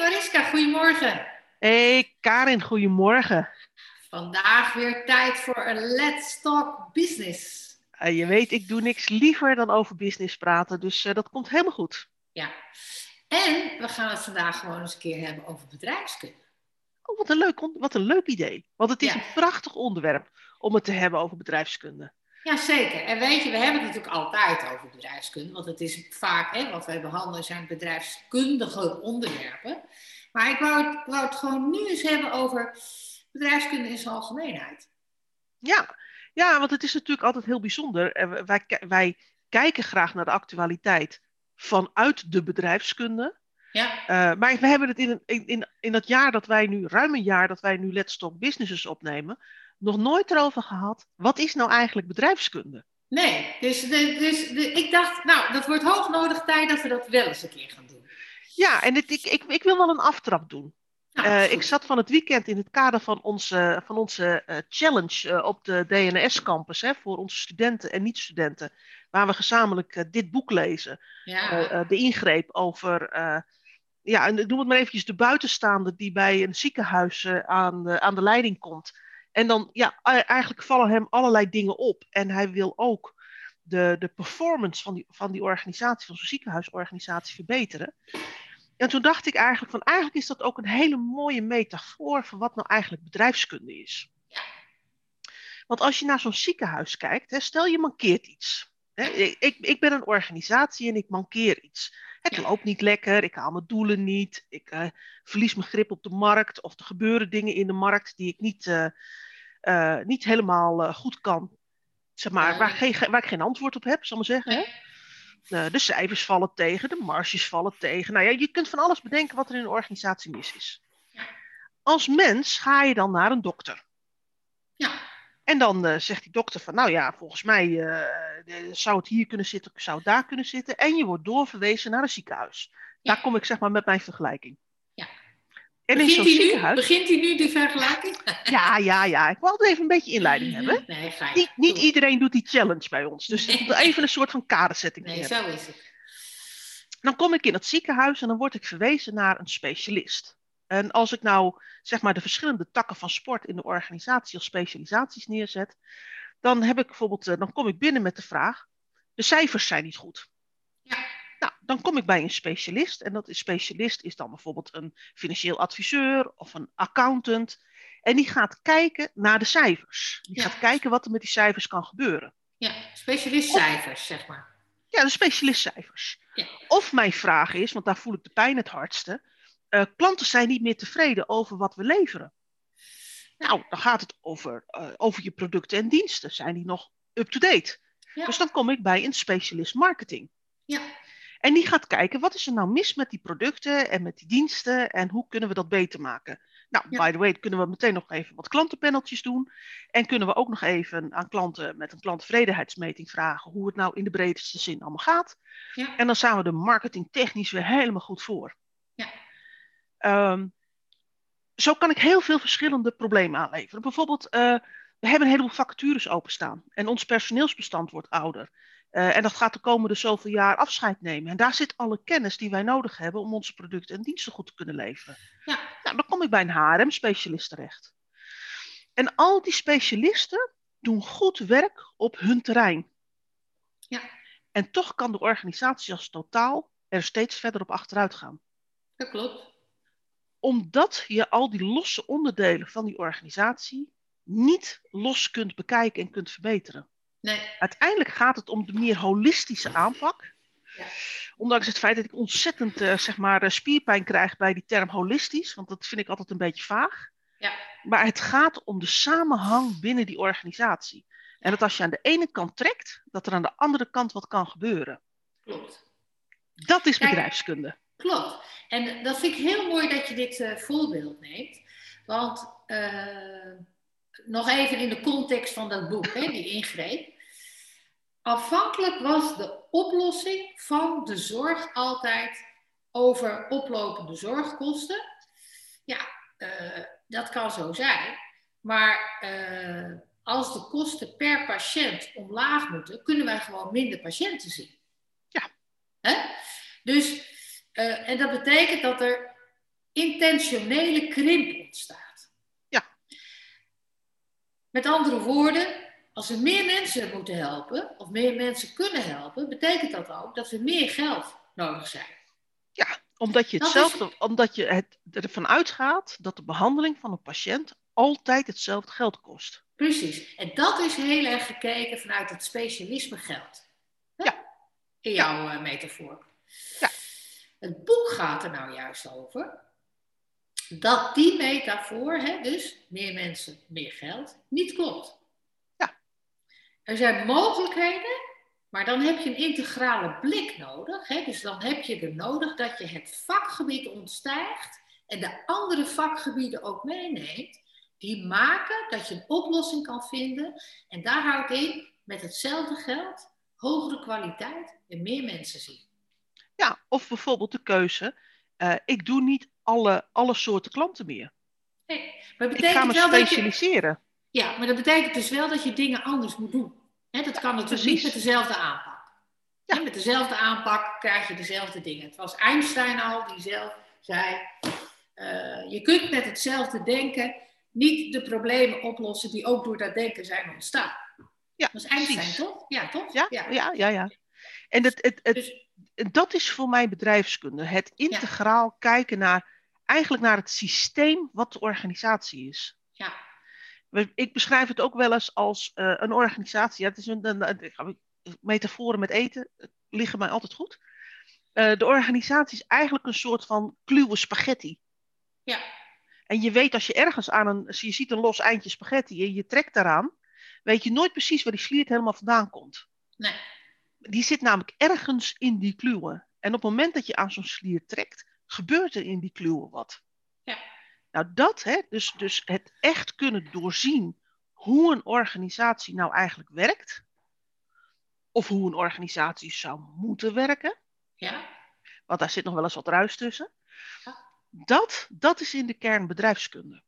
Mariska, goedemorgen. Hey Karin, goedemorgen. Vandaag weer tijd voor een Let's Talk Business. Uh, je weet, ik doe niks liever dan over business praten, dus uh, dat komt helemaal goed. Ja, en we gaan het vandaag gewoon eens een keer hebben over bedrijfskunde. Oh, wat een leuk, wat een leuk idee. Want het is ja. een prachtig onderwerp om het te hebben over bedrijfskunde. Ja, zeker. En weet je, we hebben het natuurlijk altijd over bedrijfskunde. Want het is vaak, hè, wat wij behandelen zijn bedrijfskundige onderwerpen. Maar ik wou het, wou het gewoon nu eens hebben over bedrijfskunde in zijn algemeenheid. Ja, ja want het is natuurlijk altijd heel bijzonder. Wij, wij kijken graag naar de actualiteit vanuit de bedrijfskunde. Ja. Uh, maar we hebben het in, in, in, in dat jaar dat wij nu, ruim een jaar dat wij nu Let's Talk Businesses opnemen, nog nooit erover gehad. Wat is nou eigenlijk bedrijfskunde? Nee, dus, dus ik dacht, nou, dat wordt hoog nodig tijd dat we dat wel eens een keer gaan doen. Ja, en dit, ik, ik, ik wil wel een aftrap doen. Nou, uh, ik zat van het weekend in het kader van onze, van onze uh, challenge uh, op de DNS-campus voor onze studenten en niet-studenten, waar we gezamenlijk dit boek lezen. Ja. de ingreep over, ja, en noem het maar eventjes, de buitenstaande die bij een ziekenhuis aan, de, aan de leiding komt. En dan, ja, eigenlijk vallen hem allerlei dingen op. En hij wil ook de, de performance van die, van die organisatie, van zo'n ziekenhuisorganisatie, verbeteren. En toen dacht ik eigenlijk van, eigenlijk is dat ook een hele mooie metafoor van wat nou eigenlijk bedrijfskunde is. Want als je naar zo'n ziekenhuis kijkt, hè, stel je mankeert iets. Hè, ik, ik ben een organisatie en ik mankeer iets. Het loopt niet lekker, ik haal mijn doelen niet, ik eh, verlies mijn grip op de markt of er gebeuren dingen in de markt die ik niet, eh, eh, niet helemaal goed kan. Zeg maar, waar, geen, waar ik geen antwoord op heb, zal ik maar zeggen. Hè? De cijfers vallen tegen, de marges vallen tegen. Nou ja, je kunt van alles bedenken wat er in een organisatie mis is. Als mens ga je dan naar een dokter. Ja. En dan eh, zegt die dokter van, nou ja, volgens mij eh, eh, zou het hier kunnen zitten, zou het daar kunnen zitten. En je wordt doorverwezen naar een ziekenhuis. Ja. Daar kom ik zeg maar met mijn vergelijking. Ja. En in Begint zo'n hij, nu, ziekenhuis... begint hij nu de vergelijking? Ja, ja, ja. Ik wil altijd even een beetje inleiding hebben. Nee, je. Niet, iedereen doet die challenge bij ons. Dus Nee. even een soort van kaderzetting Nee, hebben. zo is het. Dan kom ik in het ziekenhuis en dan word ik verwezen naar een specialist. En als ik nou zeg maar de verschillende takken van sport in de organisatie als specialisaties neerzet, dan heb ik bijvoorbeeld, eh, dan kom ik binnen met de vraag: de cijfers zijn niet goed. Ja. Nou, dan kom ik bij een specialist en dat is specialist is dan bijvoorbeeld een financieel adviseur of een accountant. En die gaat kijken naar de cijfers. Die Ja. gaat kijken wat er met die cijfers kan gebeuren. Ja, specialist cijfers, zeg maar. Ja, de specialistcijfers. Ja. Of mijn vraag is, want daar voel ik de pijn het hardste. Eh, klanten zijn niet meer tevreden over wat we leveren. Nou, dan gaat het over, eh, over je producten en diensten. Zijn die nog up-to-date? Ja. Dus dan kom ik bij een specialist marketing. Ja. En die gaat kijken, wat is er nou mis met die producten en met die diensten en hoe kunnen we dat beter maken? Nou, Ja. by the way, kunnen we meteen nog even wat klantenpaneltjes doen. En kunnen we ook nog even aan klanten met een klanttevredenheidsmeting vragen hoe het nou in de breedste zin allemaal gaat. Ja. En dan staan we de marketing technisch weer helemaal goed voor. Ja. Ehm, zo kan ik heel veel verschillende problemen aanleveren. Bijvoorbeeld, eh, we hebben een heleboel vacatures openstaan. En ons personeelsbestand wordt ouder. Eh, en dat gaat de komende zoveel jaar afscheid nemen. En daar zit alle kennis die wij nodig hebben om onze producten en diensten goed te kunnen leveren. Ja. Nou, dan kom ik bij een HRM-specialist terecht. En al die specialisten doen goed werk op hun terrein. Ja. En toch kan de organisatie als totaal er steeds verder op achteruit gaan. Dat klopt. Omdat je al die losse onderdelen van die organisatie niet los kunt bekijken en kunt verbeteren. Nee. Uiteindelijk gaat het om de meer holistische aanpak. Ja. Ondanks het feit dat ik ontzettend eh, zeg maar, eh, spierpijn krijg bij die term holistisch, want dat vind ik altijd een beetje vaag. Ja. Maar het gaat om de samenhang binnen die organisatie. En dat als je aan de ene kant trekt, dat er aan de andere kant wat kan gebeuren. Klopt. Dat is bedrijfskunde. Klopt. En dat vind ik heel mooi dat je dit eh, voorbeeld neemt. Want eh, nog even in de context van dat boek, hè, die ingreep. Afhankelijk was de oplossing van de zorg altijd over oplopende zorgkosten. Ja, eh, dat kan zo zijn. Maar als de kosten per patiënt omlaag moeten, kunnen wij gewoon minder patiënten zien. Ja. Hè? Dus, eh, en dat betekent dat er intentionele krimp ontstaat. Ja. Met andere woorden, als we meer mensen moeten helpen, of meer mensen kunnen helpen, betekent dat ook dat we meer geld nodig zijn. Ja, omdat je, hetzelfde, omdat je het, ervan uitgaat dat de behandeling van een patiënt altijd hetzelfde geld kost. Precies. En dat is heel erg gekeken vanuit het specialisme geld. Ja. In jouw. Eh, metafoor. Ja. Het boek gaat er nou juist over dat die metafoor, hè, dus meer mensen, meer geld, niet klopt. Ja. Er zijn mogelijkheden, maar dan heb je een integrale blik nodig. Hè, dus dan heb je er nodig dat je het vakgebied ontstijgt en de andere vakgebieden ook meeneemt. Die maken dat je een oplossing kan vinden. En daar houdt in met hetzelfde geld hogere kwaliteit en meer mensen zien. Ja, of bijvoorbeeld de keuze. Uh, ik doe niet alle, alle soorten klanten meer. Nee, maar ik ga me wel specialiseren. Je, ja, maar dat betekent dus wel dat je dingen anders moet doen. He, dat kan natuurlijk niet met dezelfde aanpak. Ja. He, met dezelfde aanpak krijg je dezelfde dingen. Het was Einstein al die zelf zei: uh, je kunt met hetzelfde denken niet de problemen oplossen die ook door dat denken zijn ontstaan. Ja, dat was Einstein, precies. toch? Ja, toch? Ja, ja, ja. ja, ja. En het, het, het, dus, dat is voor mij bedrijfskunde. Het integraal ja. kijken naar, eigenlijk naar het systeem wat de organisatie is. Ja. Ik beschrijf het ook wel eens als uh, een organisatie. Ja, het is een, een, een, metaforen met eten liggen mij altijd goed. Uh, de organisatie is eigenlijk een soort van kluwe spaghetti. Ja. En je weet als je ergens aan een, je ziet een los eindje spaghetti en je trekt daaraan, weet je nooit precies waar die sliert helemaal vandaan komt. Nee. Die zit namelijk ergens in die kluwen. En op het moment dat je aan zo'n slier trekt, gebeurt er in die kluwen wat. Ja. Nou, dat, hè, dus, dus het echt kunnen doorzien hoe een organisatie nou eigenlijk werkt, of hoe een organisatie zou moeten werken. Ja. Want daar zit nog wel eens wat ruis tussen. Ja. Dat, dat is in de kern bedrijfskunde.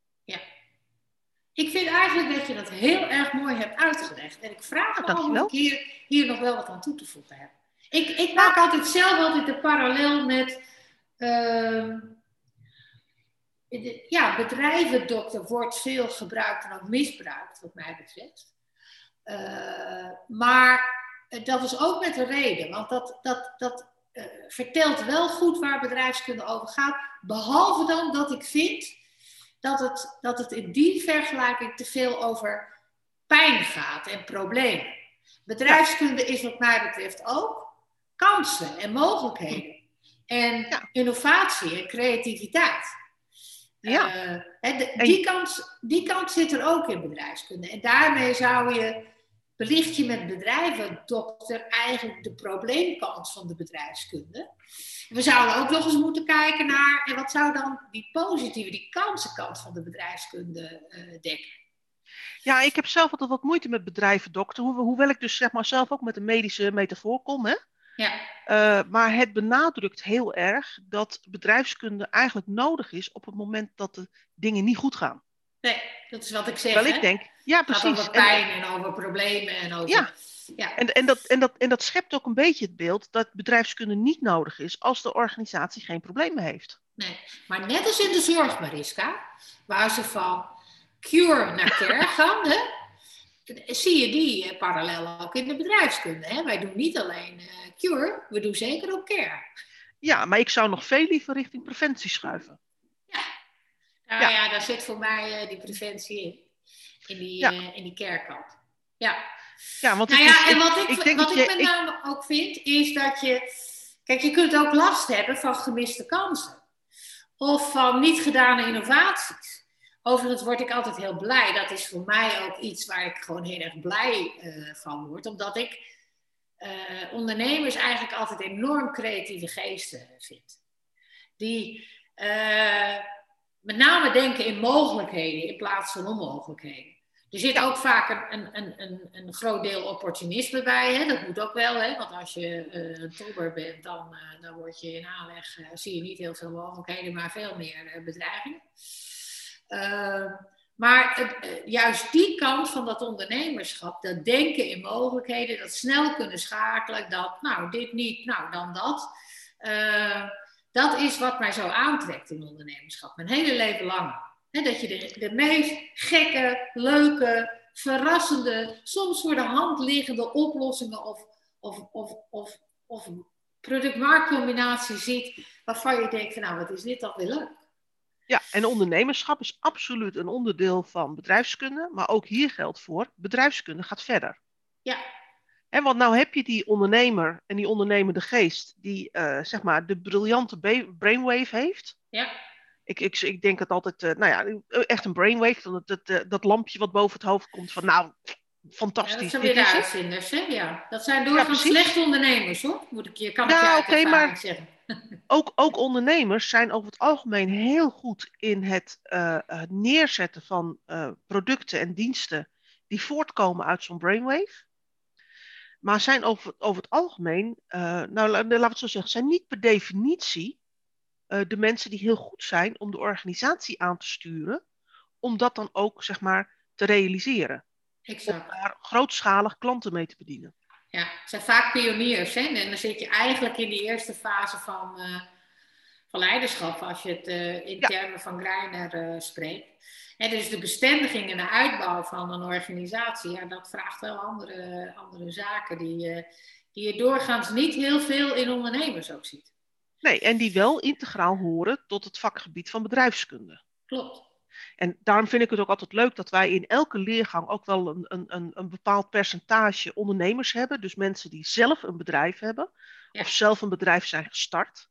Ik vind eigenlijk dat je dat heel erg mooi hebt uitgelegd. En ik vraag me af of ik hier, hier nog wel wat aan toe te voegen heb. Ik, ik maak altijd zelf altijd de parallel met... Uh, de, ja, bedrijvendokter wordt veel gebruikt en ook misbruikt, wat mij betreft. Uh, maar dat is ook met een reden, want dat, dat, dat uh, vertelt wel goed waar bedrijfskunde over gaat. Behalve dan dat ik vind dat het, dat het in die vergelijking te veel over pijn gaat en problemen. Bedrijfskunde is wat mij betreft ook kansen en mogelijkheden. En innovatie en creativiteit. Ja. Uh, de, die, kant, die kant zit er ook in bedrijfskunde. En daarmee zou je, belicht je met bedrijven, dokter, eigenlijk de probleemkant van de bedrijfskunde. We zouden ook nog eens moeten kijken naar, en wat zou dan die positieve, die kansenkant van de bedrijfskunde uh, dekken? Ja, ik heb zelf altijd wat moeite met bedrijven, dokter. Ho hoewel ik dus zeg maar zelf ook met een medische metafoor kom. Hè? Ja. Uh, maar het benadrukt heel erg dat bedrijfskunde eigenlijk nodig is op het moment dat de dingen niet goed gaan. Nee, dat is wat ik zeg. Wel, ik denk, ja, precies. Het gaat over pijn en, en over problemen en over. Ja, ja. En, en, dat, en, dat, en dat schept ook een beetje het beeld dat bedrijfskunde niet nodig is als de organisatie geen problemen heeft. Nee, maar net als in de zorg, Mariska, waar ze van cure naar care gaan, hè, zie je die eh, parallel ook in de bedrijfskunde. Hè? Wij doen niet alleen uh, cure, we doen zeker ook care. Ja, maar ik zou nog veel liever richting preventie schuiven. Ja, nou ja, ja daar zit voor mij uh, die preventie in, in die, ja. in die care kant. Ja. Ja, want nou ja, en wat ik, ik, wat ik je, met name ook vind, is dat je... Kijk, je kunt ook last hebben van gemiste kansen. Of van niet gedane innovaties. Overigens word ik altijd heel blij. Dat is voor mij ook iets waar ik gewoon heel erg blij uh, van word. Omdat ik uh, ondernemers eigenlijk altijd enorm creatieve geesten vind. Die uh, met name denken in mogelijkheden in plaats van onmogelijkheden. Er zit ook vaak een, een, een, een groot deel opportunisme bij. Hè? Dat moet ook wel, hè? want als je uh, een tobber bent, dan, uh, dan word je in aanleg, uh, zie je niet heel veel mogelijkheden, maar veel meer bedreigingen. maar het, juist die kant van dat ondernemerschap, dat denken in mogelijkheden, dat snel kunnen schakelen, dat nou dit niet, nou dan dat. Dat is wat mij zo aantrekt in ondernemerschap. Mijn hele leven lang. dat je de, de meest gekke, leuke, verrassende, soms voor de hand liggende oplossingen of, of, of, of, of product-marktcombinatie ziet waarvan je denkt van nou, wat is dit toch weer leuk. Ja, en ondernemerschap is absoluut een onderdeel van bedrijfskunde, maar ook hier geldt voor, bedrijfskunde gaat verder. Ja. En want nou heb je die ondernemer en die ondernemende geest die uh, zeg maar de briljante brainwave heeft. Ja. Ik, ik, ik denk het altijd, uh, nou ja, echt een brainwave, dat, dat, dat, lampje wat boven het hoofd komt van nou, fantastisch. Ja, dat zijn weer de uitvinders, hè? Ja. Dat zijn doorgaans ja, slechte ondernemers, hoor. Moet ik je, kan ik nou, je okay, maar zeggen. Ook, ook ondernemers zijn over het algemeen heel goed in het uh, neerzetten van producten en diensten die voortkomen uit zo'n brainwave. Maar zijn over, over het algemeen, nou laten we het zo zeggen, zijn niet per definitie de mensen die heel goed zijn om de organisatie aan te sturen, om dat dan ook zeg maar te realiseren. Exact. Om daar grootschalig klanten mee te bedienen. Ja, het zijn vaak pioniers. Hè? En dan zit je eigenlijk in die eerste fase van, uh, van leiderschap, als je het uh, in termen van Greiner uh, spreekt. En dus de bestendiging en de uitbouw van een organisatie, ja, dat vraagt wel andere, andere zaken die, die je doorgaans niet heel veel in ondernemers ook ziet. Nee, en die wel integraal horen tot het vakgebied van bedrijfskunde. Klopt. En daarom vind ik het ook altijd leuk dat wij in elke leergang ook wel een, een, een bepaald percentage ondernemers hebben. Dus mensen die zelf een bedrijf hebben of zelf een bedrijf zijn gestart.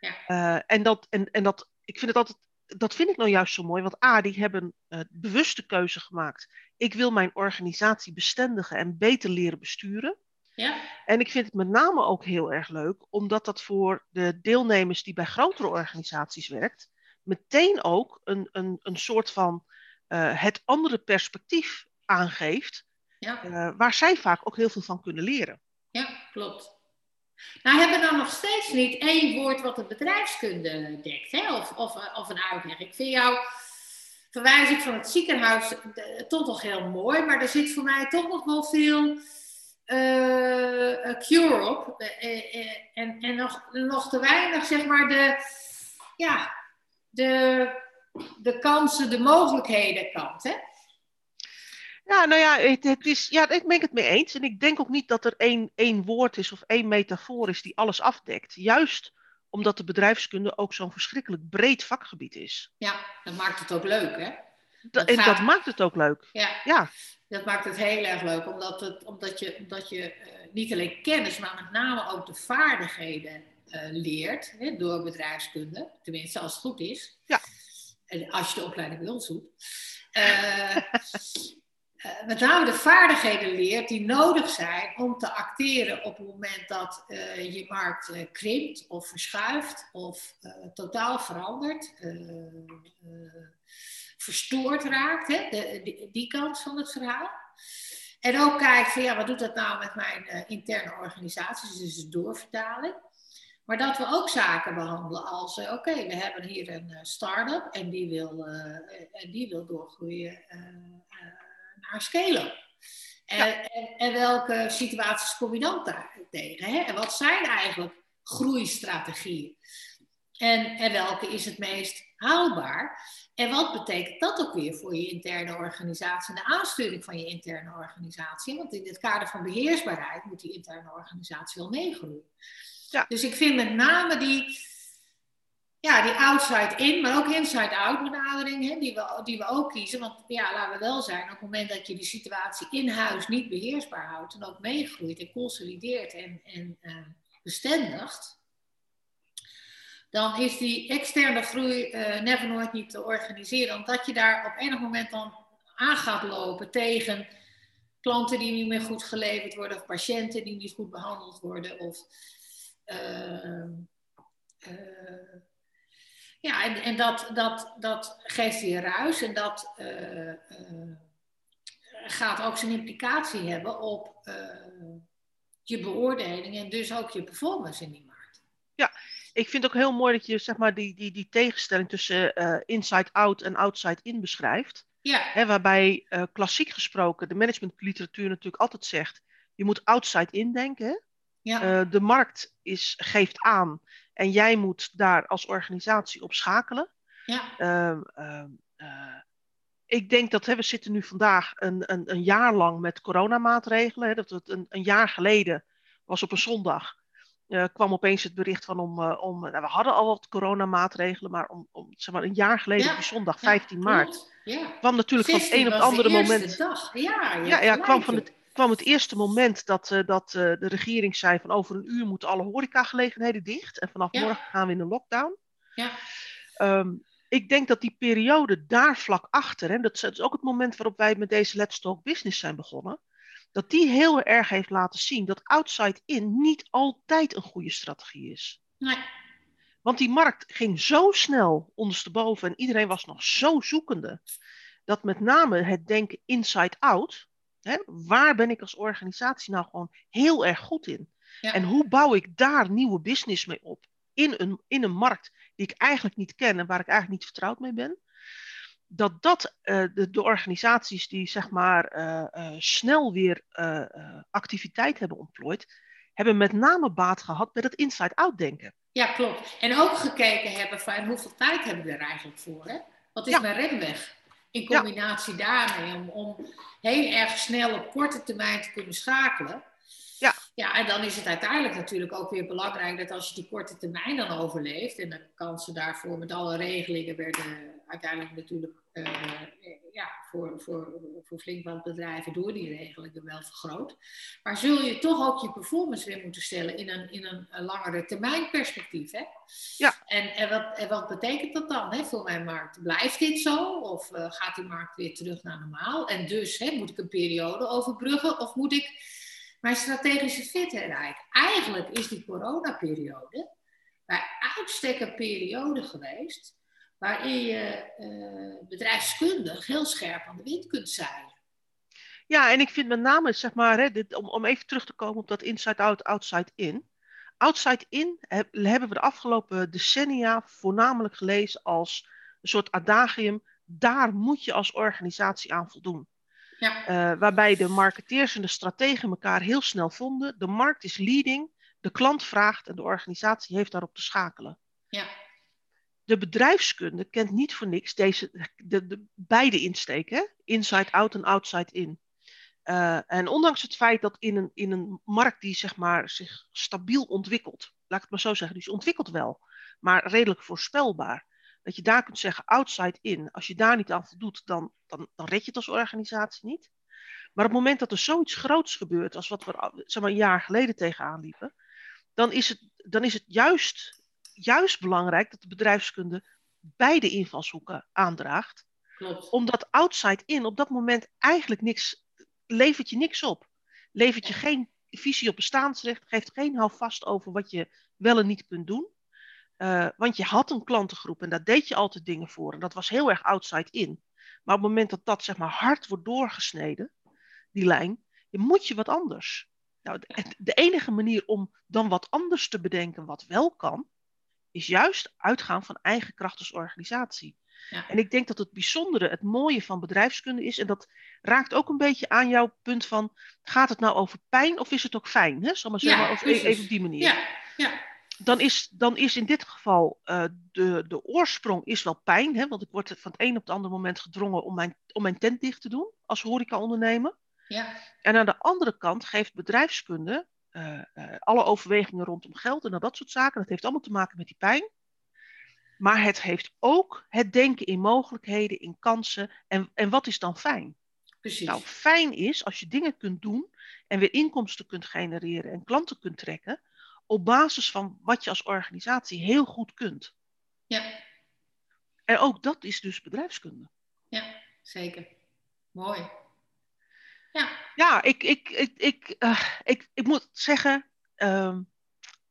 Ja. Uh, en dat, en, en dat, ik vind het altijd, dat vind ik nou juist zo mooi, want A, die hebben uh, bewuste keuze gemaakt. Ik wil mijn organisatie bestendigen en beter leren besturen. Ja. En ik vind het met name ook heel erg leuk, omdat dat voor de deelnemers die bij grotere organisaties werkt, meteen ook een, een, een soort van uh, het andere perspectief aangeeft, ja. waar zij vaak ook heel veel van kunnen leren. Ja, klopt. Nou hebben we dan nog steeds niet één woord wat de bedrijfskunde dekt, hè? Of, of, of een uitleg. Ik vind jouw verwijzing van het ziekenhuis toch nog heel mooi, maar er zit voor mij toch nog wel veel uh, cure op. en en nog, nog te weinig, zeg maar, de, ja, de, de kansen, de mogelijkheden kant. Hè? Ja, nou ja, het, het, is, ja, ik ben het mee eens. En ik denk ook niet dat er één, één woord is of één metafoor is die alles afdekt. Juist omdat de bedrijfskunde ook zo'n verschrikkelijk breed vakgebied is. Ja, dat maakt het ook leuk, hè? Dat en dat maakt het ook leuk. Ja, ja. dat maakt het heel erg leuk. Omdat, het, omdat je, omdat je uh, niet alleen kennis, maar met name ook de vaardigheden uh, leert hè, door bedrijfskunde. Tenminste, als het goed is. Ja. En als je de opleiding bij ons doet. Uh, met name de vaardigheden leert die nodig zijn om te acteren op het moment dat je markt krimpt of verschuift of totaal verandert, verstoord raakt, hè, de, die, die kant van het verhaal. En ook kijkt van ja, wat doet dat nou met mijn interne organisatie, dus de doorvertaling. Maar dat we ook zaken behandelen als, uh, oké, we hebben hier een uh, start-up en die wil, uh, en die wil doorgroeien naar scalen. En, ja. en, en, welke situaties kom je dan daar tegen? Hè? En wat zijn eigenlijk groeistrategieën? En, en welke is het meest haalbaar? En wat betekent dat ook weer voor je interne organisatie en de aansturing van je interne organisatie? Want in het kader van beheersbaarheid moet die interne organisatie wel meegroeien. Ja. Dus ik vind met name die, ja, die outside-in, maar ook inside-out benadering, hè, die, we, die we ook kiezen. Want ja, laten we wel zijn, op het moment dat je die situatie in huis niet beheersbaar houdt en ook meegroeit en consolideert en, en uh, bestendigt, dan is die externe groei uh, never nooit niet te organiseren. Omdat je daar op enig moment dan aan gaat lopen tegen klanten die niet meer goed geleverd worden, of patiënten die niet goed behandeld worden, of uh, ja, en, en dat, dat, dat geeft weer ruis en dat uh, gaat ook zijn implicatie hebben op je beoordeling en dus ook je performance in die markt. Ja, ik vind het ook heel mooi dat je zeg maar, die, die, die tegenstelling tussen inside-out en outside-in beschrijft. Ja. Hè, waarbij klassiek gesproken de managementliteratuur natuurlijk altijd zegt, je moet outside-in denken. Ja. De markt is, geeft aan En jij moet daar als organisatie op schakelen. Ja. Ehm, ehm, eh, ik denk dat hè, we zitten nu vandaag een, een, een jaar lang met coronamaatregelen. Hè, dat het een, een jaar geleden was op een zondag. Uh, kwam opeens het bericht van om, uh, om nou, we hadden al wat coronamaatregelen, maar om, om zeg maar een jaar geleden Ja, op die zondag, ja, 15 maart. Ja. kwam natuurlijk van het 16 een op het was andere moment. Dag. Ja, Ja, ja kwam, van het, kwam het eerste moment dat, eh, dat eh, de regering zei van over een uur moeten alle horecagelegenheden dicht. En vanaf Ja. morgen gaan we in een lockdown. Ja. Ehm, ik denk dat die periode daar vlak achter, en dat is dat is ook het moment waarop wij met deze Let's Talk Business zijn begonnen, dat die heel erg heeft laten zien dat outside in niet altijd een goede strategie is. Nee. Want die markt ging zo snel ondersteboven en iedereen was nog zo zoekende. Dat met name het denken inside out. Hè, waar ben ik als organisatie nou gewoon heel erg goed in? Ja. En hoe bouw ik daar nieuwe business mee op? In een, in een markt die ik eigenlijk niet ken en waar ik eigenlijk niet vertrouwd mee ben. Dat dat eh, de, de organisaties die zeg maar eh, eh, snel weer activiteit hebben ontplooid, hebben met name baat gehad bij dat inside-out denken. Ja, klopt. En ook gekeken hebben van hoeveel tijd hebben we er eigenlijk voor? Hè? Wat is Ja. mijn remweg? In combinatie daarmee, om, om heel erg snel op korte termijn te kunnen schakelen. Ja. Ja, en dan is het uiteindelijk natuurlijk ook weer belangrijk dat als je die korte termijn dan overleeft, en de kansen daarvoor met alle regelingen werden uiteindelijk natuurlijk eh, ja, voor, voor, voor flink wat bedrijven door die regelingen wel vergroot. Maar zul je toch ook je performance weer moeten stellen in een, in een, een langere termijn perspectief. Hè? Ja. En, en, wat, en wat betekent dat dan hè, voor mijn markt? Blijft dit zo? Of eh, gaat die markt weer terug naar normaal? En dus hè, moet ik een periode overbruggen of moet ik mijn strategische fit bereiken? Eigenlijk is die coronaperiode bij uitstek een periode geweest waarin je eh, bedrijfskundig heel scherp aan de wind kunt zeilen. Ja, en ik vind met name, zeg maar, hè, om, om even terug te komen op dat inside-out, outside-in. Outside-in heb- hebben we de afgelopen decennia voornamelijk gelezen als een soort adagium. Daar moet je als organisatie aan voldoen. Ja, Eh, waarbij de marketeers en de strategen elkaar heel snel vonden. De markt is leading, de klant vraagt en de organisatie heeft daarop te schakelen. ja, De bedrijfskunde kent niet voor niks deze, de, de, beide insteken, inside out en outside in. Eh, en ondanks het feit dat in een, in een markt die zeg maar, zich stabiel ontwikkelt, laat ik het maar zo zeggen, dus ontwikkelt wel, maar redelijk voorspelbaar. Dat je daar kunt zeggen outside in. Als je daar niet aan voldoet, dan, dan, dan red je het als organisatie niet. Maar op het moment dat er zoiets groots gebeurt, als wat we zeg maar, een jaar geleden tegenaan liepen, dan is het, dan is het juist, juist belangrijk dat de bedrijfskunde beide invalshoeken aandraagt klopt. omdat outside in op dat moment eigenlijk niks, levert je niks op. Levert je geen visie op bestaansrecht, geeft geen houvast over wat je wel en niet kunt doen. Uh, want je had een klantengroep en daar deed je altijd dingen voor. En dat was heel erg outside in. Maar op het moment dat dat zeg maar hard wordt doorgesneden, die lijn, moet je wat anders. Nou, de, de enige manier om dan wat anders te bedenken wat wel kan, is juist uitgaan van eigen kracht als organisatie. Ja. En ik denk dat het bijzondere, het mooie van bedrijfskunde is, en dat raakt ook een beetje aan jouw punt van, gaat het nou over pijn of is het ook fijn? Hè? Zal maar zeggen, Ja, over, precies. even op die manier. Ja, ja, Dan, is, dan is in dit geval uh, de, de oorsprong is wel pijn, hè? want ik word van het een op het andere moment gedrongen om mijn, om mijn tent dicht te doen als horeca-ondernemer. ja, En aan de andere kant geeft bedrijfskunde uh, uh, alle overwegingen rondom geld en dat soort zaken, dat heeft allemaal te maken met die pijn. Maar het heeft ook het denken in mogelijkheden, in kansen. En, en wat is dan fijn? precies. Nou, fijn is als je dingen kunt doen en weer inkomsten kunt genereren en klanten kunt trekken. Op basis van wat je als organisatie heel goed kunt. Ja, En ook dat is dus bedrijfskunde. ja, zeker. Mooi. Ja, Ja, ik, ik, ik, ik, uh, ik, ik moet zeggen. ehm,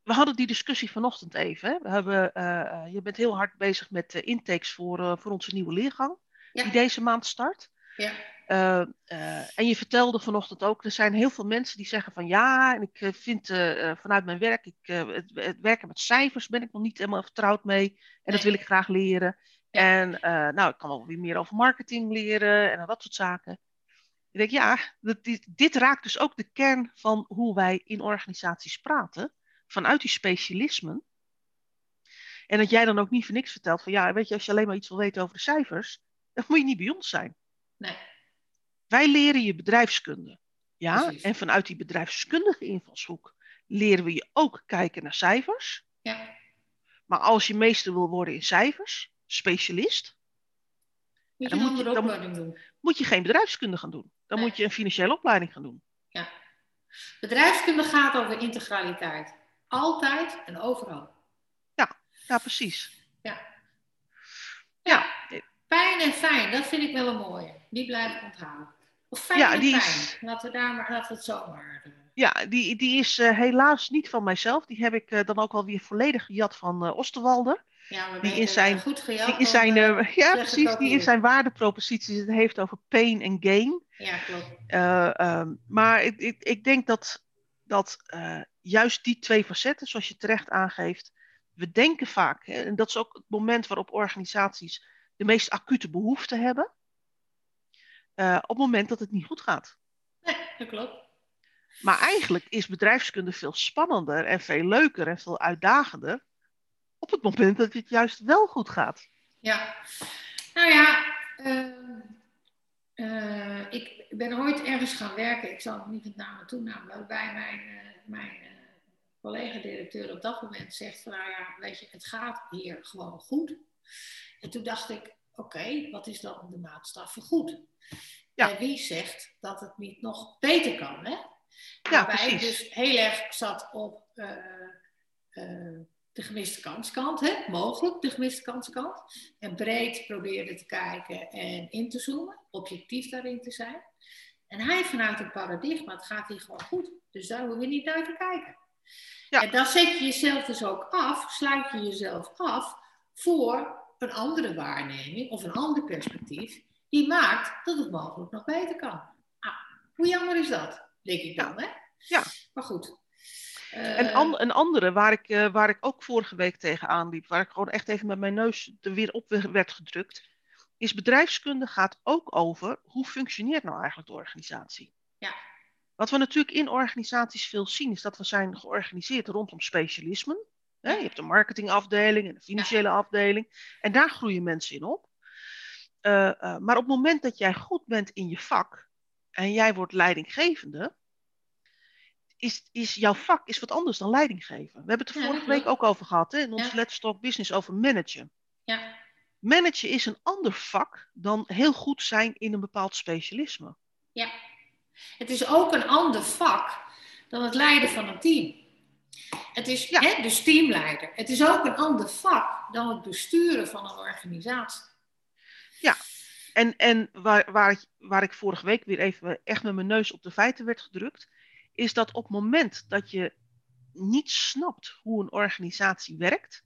we hadden die discussie vanochtend even. Hè. We hebben, uh, je bent heel hard bezig met uh, intakes voor, voor onze nieuwe leergang. Ja. Die deze maand start. Ja, Uh, uh, en je vertelde vanochtend ook, er zijn heel veel mensen die zeggen van ja, en ik vind uh, vanuit mijn werk, ik, het, het, werken met cijfers ben ik nog niet helemaal vertrouwd mee. En nee. dat wil ik graag leren. Ja. En nou, ik kan wel weer meer over marketing leren en dat soort zaken. Ik denk ja, dit, dit raakt dus ook de kern van hoe wij in organisaties praten. Vanuit die specialismen. En dat jij dan ook niet voor niks vertelt van ja, weet je, als je alleen maar iets wil weten over de cijfers, dan moet je niet bij ons zijn. Nee. Wij leren je bedrijfskunde. Ja, Precies. en vanuit die bedrijfskundige invalshoek leren we je ook kijken naar cijfers. Ja, Maar als je meester wil worden in cijfers, specialist, moet dan je een moet je- dan- opleiding doen. moet je geen bedrijfskunde gaan doen. Dan Nee. moet je een financiële opleiding gaan doen. Ja. Bedrijfskunde gaat over integraliteit. Altijd en overal. Ja, precies. Pijn en fijn, dat vind ik wel een mooie. Die blijf ik onthouden. Of fijn Ja, en die fijn. is- Laten we daar maar, laten we het zo maar. eh, Ja, die, die is eh, helaas niet van mijzelf. Die heb ik eh, dan ook alweer volledig gejat van eh Osterwalder. Ja, maar Die in zijn- goed gejat. Die in zijn, ja, precies, die in zijn waardeproposities het heeft over pain en gain. Ja, klopt. Eh, ehm, maar ik, ik, ik denk dat, dat juist die twee facetten, zoals je terecht aangeeft, we denken vaak, hè, en dat is ook het moment waarop organisaties de meest acute behoefte hebben, eh, op het moment dat het niet goed gaat. Nee, dat klopt. Maar eigenlijk is bedrijfskunde veel spannender en veel leuker en veel uitdagender op het moment dat het juist wel goed gaat. Ja. Nou ja, eh, eh, ik ben ooit ergens gaan werken. Ik zal het niet met naam en toename, waarbij mijn, mijn collega-directeur op dat moment zegt van, nou ja, weet je, het gaat hier gewoon goed. En toen dacht ik, oké, wat is dan de maatstaf voor goed? Ja. En wie zegt dat het niet nog beter kan, hè? Ja, Waarbij ik dus heel erg zat op eh, eh, de gemiste kanskant, hè? mogelijk de gemiste kanskant. En breed probeerde te kijken en in te zoomen, objectief daarin te zijn. En hij vanuit het paradigma, het gaat hier gewoon goed, dus daar hoeven we niet naar te kijken. Ja. En dan zet je jezelf dus ook af, sluit je jezelf af voor een andere waarneming of een ander perspectief, die maakt dat het mogelijk nog beter kan. Ah, hoe jammer is dat, denk ik dan, hè? Ja. Maar goed. En Eh, an- een andere waar ik, eh, waar ik ook vorige week tegenaan liep, waar ik gewoon echt even met mijn neus er weer op we- werd gedrukt, is bedrijfskunde gaat ook over hoe functioneert nou eigenlijk de organisatie. Ja. Wat we natuurlijk in organisaties veel zien, is dat we zijn georganiseerd rondom specialismen. Hè? Je hebt een marketingafdeling en een financiële afdeling. En daar groeien mensen in op. Eh, eh, maar op het moment dat jij goed bent in je vak en jij wordt leidinggevende, is, is jouw vak is wat anders dan leidinggeven. We hebben het er vorige week ook over gehad hè, in onze Ja. Let's Talk Business over managen. Ja, Managen is een ander vak dan heel goed zijn in een bepaald specialisme. ja. Het is ook een ander vak dan het leiden van een team. Het is Ja. hè, dus teamleider. Het is ook een ander vak dan het besturen van een organisatie. En, en waar, waar, ik, waar ik vorige week weer even echt met mijn neus op de feiten werd gedrukt, is dat op het moment dat je niet snapt hoe een organisatie werkt,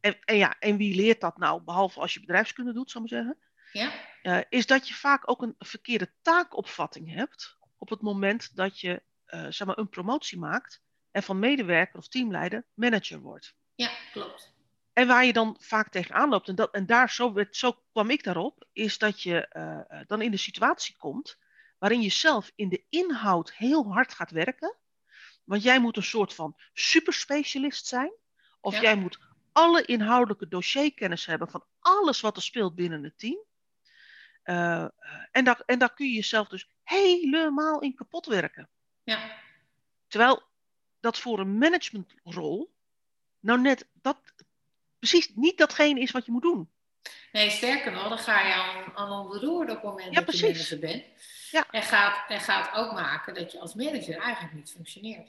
en, en ja, en wie leert dat nou, behalve als je bedrijfskunde doet, zou ik maar zeggen, Ja? eh, is dat je vaak ook een verkeerde taakopvatting hebt op het moment dat je eh, zeg maar een promotie maakt en van medewerker of teamleider manager wordt. ja, klopt. En waar je dan vaak tegenaan loopt, en, dat, en daar, zo, werd- zo kwam ik daarop, is dat je eh, eh, dan in de situatie komt waarin je zelf in de inhoud heel hard gaat werken. Want jij moet een soort van superspecialist zijn. Of Ja. jij moet alle inhoudelijke dossierkennis hebben van alles wat er speelt binnen het team. Eh, en, daar, en daar kun je jezelf dus helemaal in kapot werken. Ja, Terwijl dat voor een managementrol nou net dat precies niet datgene is wat je moet doen. nee, sterker nog, dan ga je aan, aan onderdoor op het moment Ja, dat je precies. manager bent. Ja. En, gaat, en gaat ook maken dat je als manager eigenlijk niet functioneert.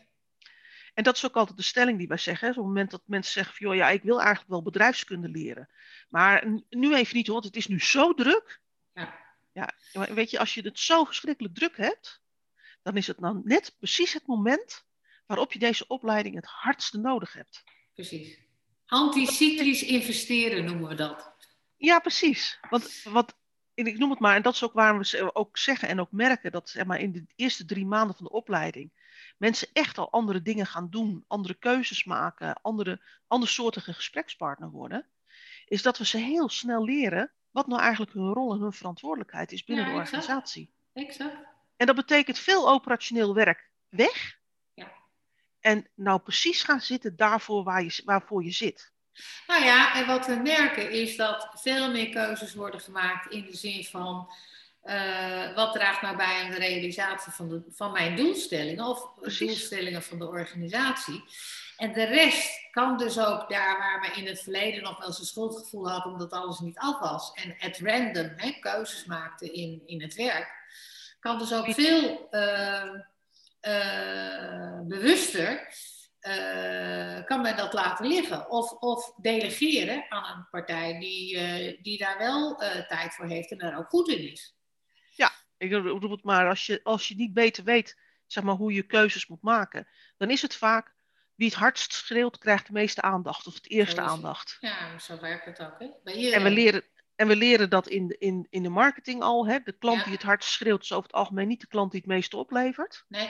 En dat is ook altijd de stelling die wij zeggen. Hè. Op het moment dat mensen zeggen van, joh, ja, ik wil eigenlijk wel bedrijfskunde leren. Maar nu even niet hoor, want het is nu zo druk. Ja. Ja, weet je, als je het zo verschrikkelijk druk hebt, dan is het nou net precies het moment waarop je deze opleiding het hardste nodig hebt. Precies. Anticyclisch investeren noemen we dat. Ja, precies. Want wat, ik noem het maar, en dat is ook waarom we ook zeggen en ook merken dat zeg maar, in de eerste drie maanden van de opleiding mensen echt al andere dingen gaan doen, andere keuzes maken, andere, andersoortige gesprekspartner worden, is dat we ze heel snel leren wat nou eigenlijk hun rol en hun verantwoordelijkheid is binnen Ja, de exact. organisatie. Exact. En dat betekent veel operationeel werk weg. En nou precies gaan zitten daarvoor waar je, waarvoor je zit. Nou ja, en wat we merken is dat veel meer keuzes worden gemaakt in de zin van uh, wat draagt nou bij aan de realisatie van, de, van mijn doelstellingen of Precies. doelstellingen van de organisatie. En de rest kan dus ook daar waar we in het verleden nog wel eens een schuldgevoel hadden omdat alles niet af was en at random hè, keuzes maakte in, in het werk, kan dus ook veel uh, uh, bewuster uh, kan men dat laten liggen. Of, of delegeren aan een partij die, die daar wel tijd voor heeft en daar ook goed in is. Ja, ik roep het maar, als je, als je niet beter weet zeg maar, hoe je keuzes moet maken, dan is het vaak wie het hardst schreeuwt, krijgt de meeste aandacht of het eerste aandacht. Ja, zo werkt het ook. Hè? Bij en, we leren, en we leren dat in de, in, in de marketing al. Hè? De klant die het hardst schreeuwt, is over het algemeen niet de klant die het meeste oplevert. Nee.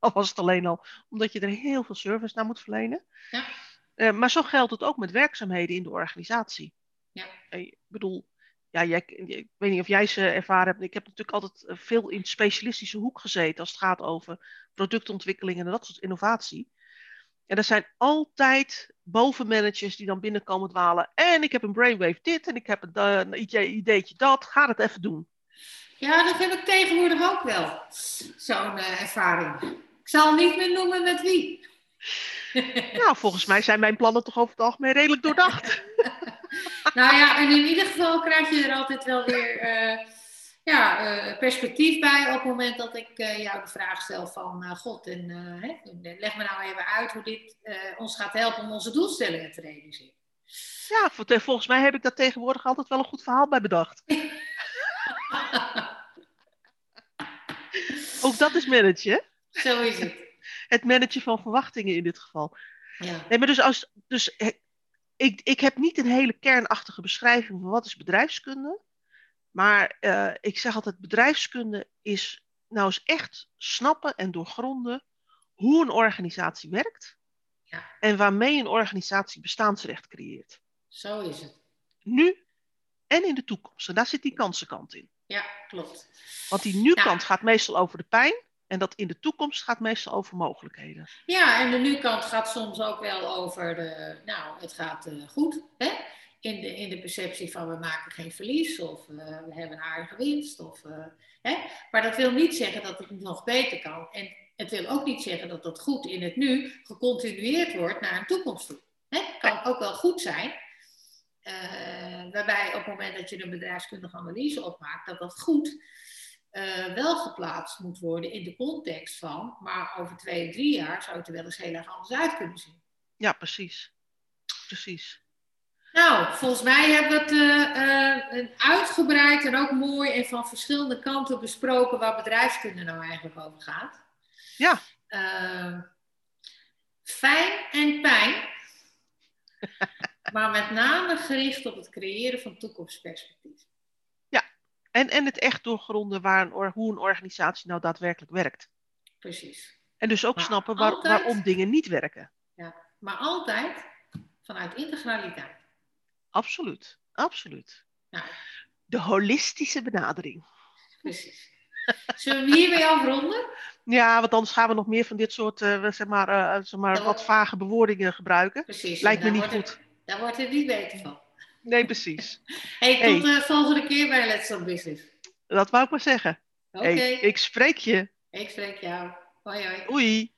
Al was het alleen al omdat je er heel veel service naar moet verlenen. Ja. Uh, maar zo geldt het ook met werkzaamheden in de organisatie. Ja. Ik bedoel, ja, jij, ik weet niet of jij ze ervaren hebt. Ik heb natuurlijk altijd eh, veel in specialistische hoek gezeten als het gaat over productontwikkeling en dat soort innovatie. En er zijn altijd bovenmanagers die dan binnenkomen dwalen. En ik heb een brainwave dit en ik heb een, uh, ideetje dat. Ga het even doen. Ja, dat heb ik tegenwoordig ook wel. Zo'n uh, ervaring. Zal niet meer noemen met wie. nou, volgens mij zijn mijn plannen toch over het algemeen redelijk doordacht. nou ja, en in ieder geval krijg je er altijd wel weer... Uh, ja, uh, perspectief bij op het moment dat ik uh, jou de vraag stel van God, en hè, leg me nou even uit hoe dit ons gaat helpen om onze doelstellingen te realiseren. Ja, volgens mij heb ik daar tegenwoordig altijd wel een goed verhaal bij bedacht. Ook dat is managen. Zo is het. Het managen van verwachtingen in dit geval. Ja. Nee, maar dus, als, dus ik, ik heb niet een hele kernachtige beschrijving van wat is bedrijfskunde. Maar uh, ik zeg altijd, bedrijfskunde is nou eens echt snappen en doorgronden hoe een organisatie werkt. Ja. En waarmee een organisatie bestaansrecht creëert. Zo is het. Nu en in de toekomst. En daar zit die kansenkant in. Ja, klopt. Want die nu-kant gaat meestal over de pijn. En dat in de toekomst gaat meestal over mogelijkheden. Ja, en de nu-kant gaat soms ook wel over de, nou, het gaat uh, goed. Hè? in de, in de perceptie van we maken geen verlies of uh, we hebben een aardige winst. Of, uh, hè? Maar dat wil niet zeggen dat het nog beter kan. En het wil ook niet zeggen dat dat goed in het nu gecontinueerd wordt naar een toekomst toe. Hè? Kan ook wel goed zijn. Waarbij op het moment dat je een bedrijfskundige analyse opmaakt, dat dat goed wel geplaatst moet worden in de context van, maar over twee, drie jaar zou het er wel eens heel erg anders uit kunnen zien. Ja, precies. Precies. Nou, volgens mij hebben we het uh, uh, uitgebreid en ook mooi en van verschillende kanten besproken waar bedrijfskunde nou eigenlijk over gaat. Ja. Uh, fijn en pijn, maar met name gericht op het creëren van toekomstperspectief. En, en het echt doorgronden waar een, hoe een organisatie nou daadwerkelijk werkt. Precies. En dus ook snappen waar, altijd, waarom dingen niet werken. Ja, maar altijd vanuit integraliteit. Absoluut, absoluut. Nou. De holistische benadering. Precies. Zullen we hierbij afronden? Ja, want anders gaan we nog meer van dit soort, uh, zeg maar, uh, zeg maar wat vage bewoordingen gebruiken. Precies. Lijkt me niet goed. Het, daar wordt het niet beter van. Nee, precies. hey, tot de hey. volgende keer bij Let's Talk Business. Dat wou ik maar zeggen. Oké. Okay. Hey, ik spreek je. Ik spreek jou. Hoi hoi. Oei.